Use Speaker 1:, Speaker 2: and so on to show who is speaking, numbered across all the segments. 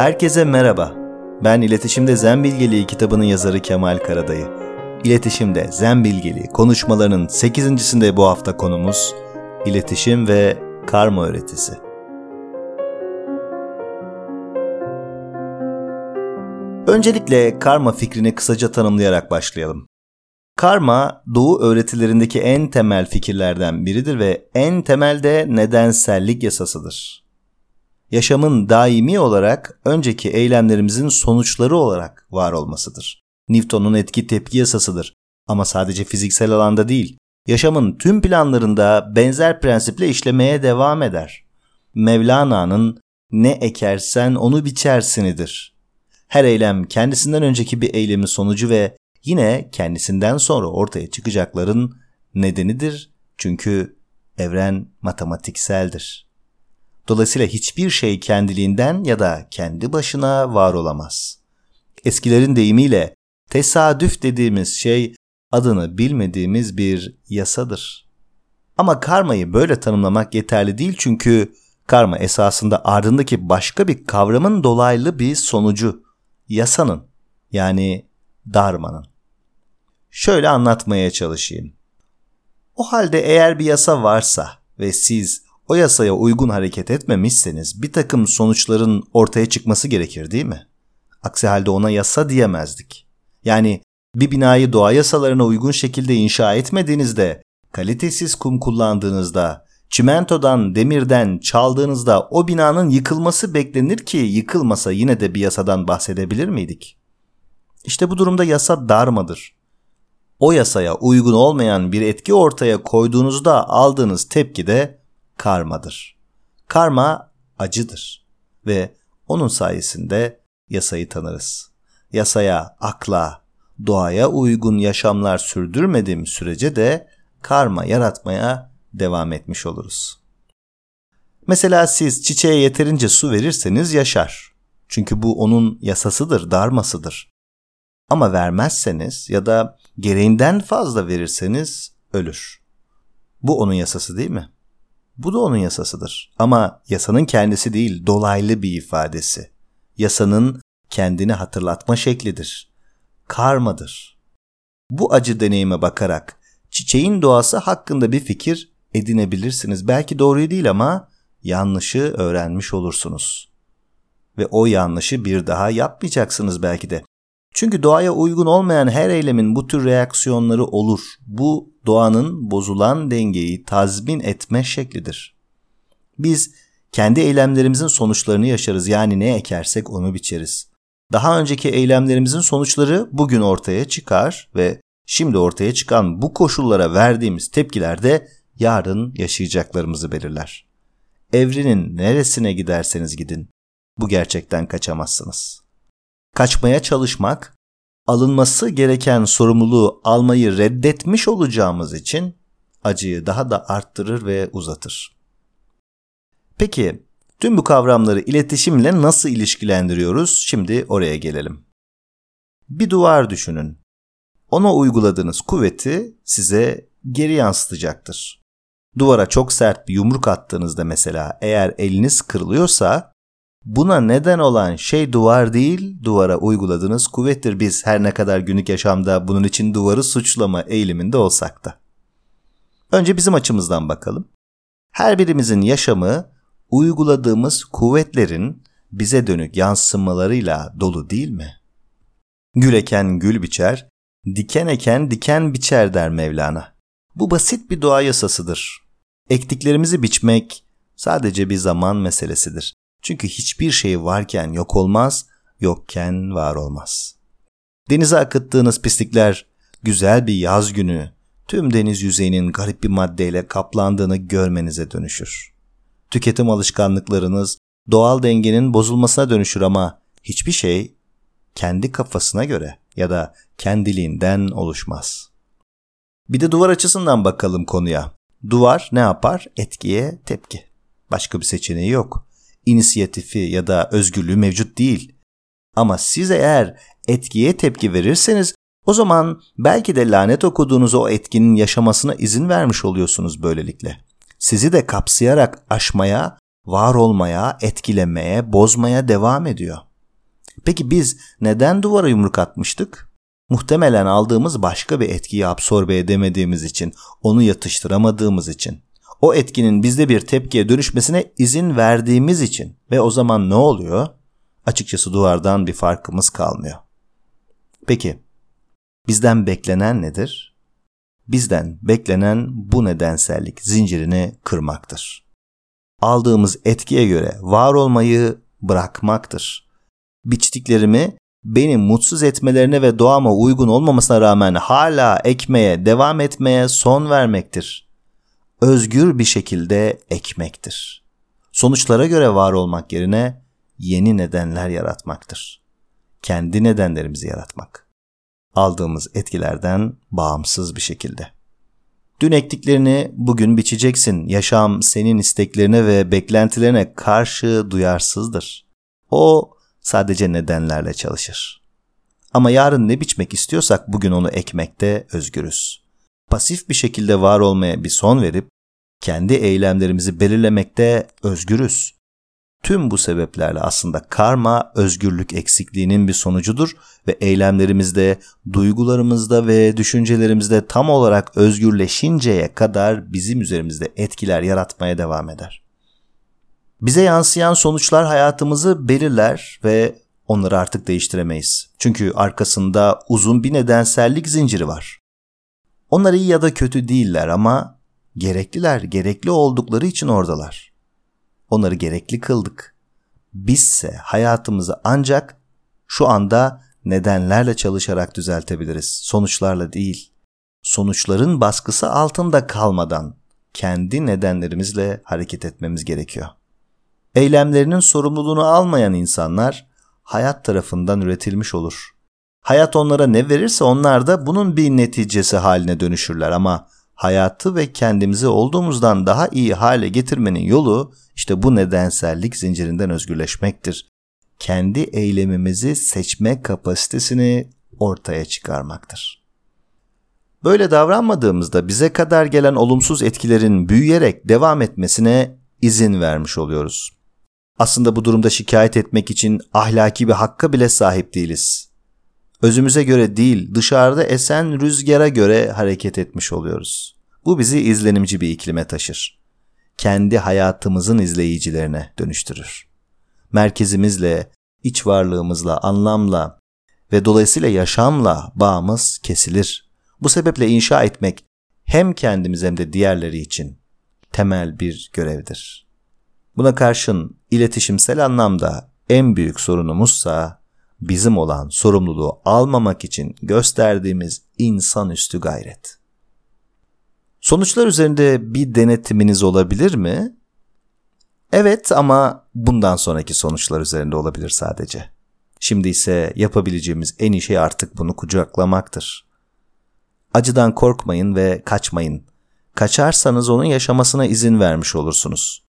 Speaker 1: Herkese merhaba. Ben İletişimde Zen Bilgeliği kitabının yazarı Kemal Karadayı. İletişimde Zen Bilgeliği konuşmalarının 8.sinde bu hafta konumuz iletişim ve karma öğretisi. Öncelikle karma fikrini kısaca tanımlayarak başlayalım. Karma, Doğu öğretilerindeki en temel fikirlerden biridir ve en temelde nedensellik yasasıdır yaşamın daimi olarak önceki eylemlerimizin sonuçları olarak var olmasıdır. Newton'un etki tepki yasasıdır. Ama sadece fiziksel alanda değil, yaşamın tüm planlarında benzer prensiple işlemeye devam eder. Mevlana'nın ne ekersen onu biçersinidir. Her eylem kendisinden önceki bir eylemin sonucu ve yine kendisinden sonra ortaya çıkacakların nedenidir. Çünkü evren matematikseldir. Dolayısıyla hiçbir şey kendiliğinden ya da kendi başına var olamaz. Eskilerin deyimiyle tesadüf dediğimiz şey adını bilmediğimiz bir yasadır. Ama karmayı böyle tanımlamak yeterli değil çünkü karma esasında ardındaki başka bir kavramın dolaylı bir sonucu. Yasanın yani darmanın. Şöyle anlatmaya çalışayım. O halde eğer bir yasa varsa ve siz o yasaya uygun hareket etmemişseniz bir takım sonuçların ortaya çıkması gerekir değil mi? Aksi halde ona yasa diyemezdik. Yani bir binayı doğa yasalarına uygun şekilde inşa etmediğinizde, kalitesiz kum kullandığınızda, çimentodan, demirden çaldığınızda o binanın yıkılması beklenir ki yıkılmasa yine de bir yasadan bahsedebilir miydik? İşte bu durumda yasa darmadır. O yasaya uygun olmayan bir etki ortaya koyduğunuzda aldığınız tepki de karmadır. Karma acıdır ve onun sayesinde yasayı tanırız. Yasaya, akla, doğaya uygun yaşamlar sürdürmediğim sürece de karma yaratmaya devam etmiş oluruz. Mesela siz çiçeğe yeterince su verirseniz yaşar. Çünkü bu onun yasasıdır, darmasıdır. Ama vermezseniz ya da gereğinden fazla verirseniz ölür. Bu onun yasası değil mi? Bu da onun yasasıdır. Ama yasanın kendisi değil, dolaylı bir ifadesi. Yasanın kendini hatırlatma şeklidir. Karmadır. Bu acı deneyime bakarak çiçeğin doğası hakkında bir fikir edinebilirsiniz. Belki doğruyu değil ama yanlışı öğrenmiş olursunuz. Ve o yanlışı bir daha yapmayacaksınız belki de. Çünkü doğaya uygun olmayan her eylemin bu tür reaksiyonları olur. Bu doğanın bozulan dengeyi tazmin etme şeklidir. Biz kendi eylemlerimizin sonuçlarını yaşarız. Yani ne ekersek onu biçeriz. Daha önceki eylemlerimizin sonuçları bugün ortaya çıkar ve şimdi ortaya çıkan bu koşullara verdiğimiz tepkiler de yarın yaşayacaklarımızı belirler. Evrenin neresine giderseniz gidin bu gerçekten kaçamazsınız. Kaçmaya çalışmak alınması gereken sorumluluğu almayı reddetmiş olacağımız için acıyı daha da arttırır ve uzatır. Peki tüm bu kavramları iletişimle nasıl ilişkilendiriyoruz? Şimdi oraya gelelim. Bir duvar düşünün. Ona uyguladığınız kuvveti size geri yansıtacaktır. Duvara çok sert bir yumruk attığınızda mesela eğer eliniz kırılıyorsa Buna neden olan şey duvar değil, duvara uyguladığınız kuvvettir biz her ne kadar günlük yaşamda bunun için duvarı suçlama eğiliminde olsak da. Önce bizim açımızdan bakalım. Her birimizin yaşamı uyguladığımız kuvvetlerin bize dönük yansımalarıyla dolu değil mi? Gül eken gül biçer, diken eken diken biçer der Mevlana. Bu basit bir doğa yasasıdır. Ektiklerimizi biçmek sadece bir zaman meselesidir. Çünkü hiçbir şey varken yok olmaz, yokken var olmaz. Denize akıttığınız pislikler güzel bir yaz günü tüm deniz yüzeyinin garip bir maddeyle kaplandığını görmenize dönüşür. Tüketim alışkanlıklarınız doğal dengenin bozulmasına dönüşür ama hiçbir şey kendi kafasına göre ya da kendiliğinden oluşmaz. Bir de duvar açısından bakalım konuya. Duvar ne yapar? Etkiye tepki. Başka bir seçeneği yok inisiyatifi ya da özgürlüğü mevcut değil. Ama siz eğer etkiye tepki verirseniz o zaman belki de lanet okuduğunuz o etkinin yaşamasına izin vermiş oluyorsunuz böylelikle. Sizi de kapsayarak aşmaya, var olmaya, etkilemeye, bozmaya devam ediyor. Peki biz neden duvara yumruk atmıştık? Muhtemelen aldığımız başka bir etkiyi absorbe edemediğimiz için, onu yatıştıramadığımız için, o etkinin bizde bir tepkiye dönüşmesine izin verdiğimiz için ve o zaman ne oluyor? Açıkçası duvardan bir farkımız kalmıyor. Peki bizden beklenen nedir? Bizden beklenen bu nedensellik zincirini kırmaktır. Aldığımız etkiye göre var olmayı bırakmaktır. Biçtiklerimi beni mutsuz etmelerine ve doğama uygun olmamasına rağmen hala ekmeye, devam etmeye son vermektir. Özgür bir şekilde ekmektir. Sonuçlara göre var olmak yerine yeni nedenler yaratmaktır. Kendi nedenlerimizi yaratmak. Aldığımız etkilerden bağımsız bir şekilde. Dün ektiklerini bugün biçeceksin. Yaşam senin isteklerine ve beklentilerine karşı duyarsızdır. O sadece nedenlerle çalışır. Ama yarın ne biçmek istiyorsak bugün onu ekmekte özgürüz. Pasif bir şekilde var olmaya bir son verip kendi eylemlerimizi belirlemekte özgürüz. Tüm bu sebeplerle aslında karma özgürlük eksikliğinin bir sonucudur ve eylemlerimizde, duygularımızda ve düşüncelerimizde tam olarak özgürleşinceye kadar bizim üzerimizde etkiler yaratmaya devam eder. Bize yansıyan sonuçlar hayatımızı belirler ve onları artık değiştiremeyiz. Çünkü arkasında uzun bir nedensellik zinciri var. Onlar iyi ya da kötü değiller ama gerekliler, gerekli oldukları için oradalar. Onları gerekli kıldık. Bizse hayatımızı ancak şu anda nedenlerle çalışarak düzeltebiliriz, sonuçlarla değil. Sonuçların baskısı altında kalmadan kendi nedenlerimizle hareket etmemiz gerekiyor. Eylemlerinin sorumluluğunu almayan insanlar hayat tarafından üretilmiş olur. Hayat onlara ne verirse onlar da bunun bir neticesi haline dönüşürler ama hayatı ve kendimizi olduğumuzdan daha iyi hale getirmenin yolu işte bu nedensellik zincirinden özgürleşmektir. Kendi eylemimizi seçme kapasitesini ortaya çıkarmaktır. Böyle davranmadığımızda bize kadar gelen olumsuz etkilerin büyüyerek devam etmesine izin vermiş oluyoruz. Aslında bu durumda şikayet etmek için ahlaki bir hakka bile sahip değiliz. Özümüze göre değil, dışarıda esen rüzgara göre hareket etmiş oluyoruz. Bu bizi izlenimci bir iklime taşır. Kendi hayatımızın izleyicilerine dönüştürür. Merkezimizle, iç varlığımızla, anlamla ve dolayısıyla yaşamla bağımız kesilir. Bu sebeple inşa etmek hem kendimiz hem de diğerleri için temel bir görevdir. Buna karşın iletişimsel anlamda en büyük sorunumuzsa bizim olan sorumluluğu almamak için gösterdiğimiz insanüstü gayret. Sonuçlar üzerinde bir denetiminiz olabilir mi? Evet ama bundan sonraki sonuçlar üzerinde olabilir sadece. Şimdi ise yapabileceğimiz en iyi şey artık bunu kucaklamaktır. Acıdan korkmayın ve kaçmayın. Kaçarsanız onun yaşamasına izin vermiş olursunuz.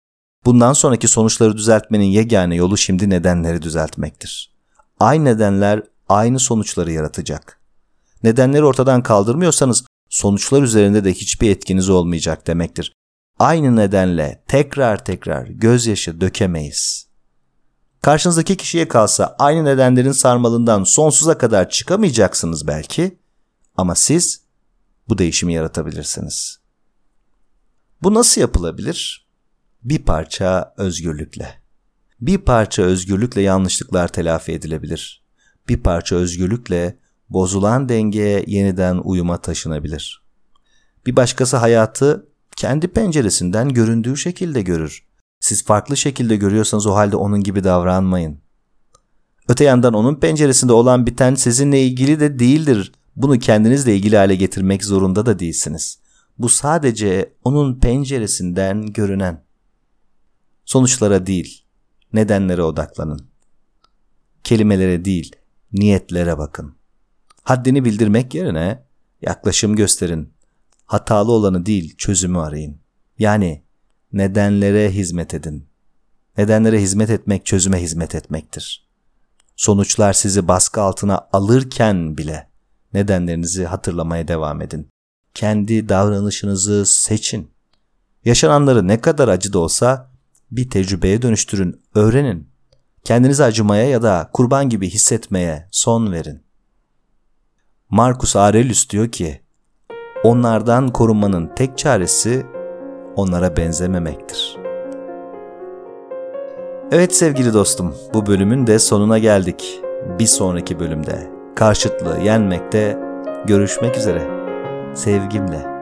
Speaker 1: Bundan sonraki sonuçları düzeltmenin yegane yolu şimdi nedenleri düzeltmektir. Aynı nedenler aynı sonuçları yaratacak. Nedenleri ortadan kaldırmıyorsanız sonuçlar üzerinde de hiçbir etkiniz olmayacak demektir. Aynı nedenle tekrar tekrar gözyaşı dökemeyiz. Karşınızdaki kişiye kalsa aynı nedenlerin sarmalından sonsuza kadar çıkamayacaksınız belki ama siz bu değişimi yaratabilirsiniz. Bu nasıl yapılabilir? bir parça özgürlükle. Bir parça özgürlükle yanlışlıklar telafi edilebilir. Bir parça özgürlükle bozulan dengeye yeniden uyuma taşınabilir. Bir başkası hayatı kendi penceresinden göründüğü şekilde görür. Siz farklı şekilde görüyorsanız o halde onun gibi davranmayın. Öte yandan onun penceresinde olan biten sizinle ilgili de değildir. Bunu kendinizle ilgili hale getirmek zorunda da değilsiniz. Bu sadece onun penceresinden görünen. Sonuçlara değil, nedenlere odaklanın. Kelimelere değil, niyetlere bakın. Haddini bildirmek yerine yaklaşım gösterin. Hatalı olanı değil, çözümü arayın. Yani nedenlere hizmet edin. Nedenlere hizmet etmek çözüme hizmet etmektir. Sonuçlar sizi baskı altına alırken bile nedenlerinizi hatırlamaya devam edin. Kendi davranışınızı seçin. Yaşananları ne kadar acı da olsa bir tecrübeye dönüştürün, öğrenin. Kendinizi acımaya ya da kurban gibi hissetmeye son verin. Marcus Aurelius diyor ki, onlardan korunmanın tek çaresi onlara benzememektir. Evet sevgili dostum, bu bölümün de sonuna geldik. Bir sonraki bölümde karşıtlığı yenmekte görüşmek üzere. Sevgimle.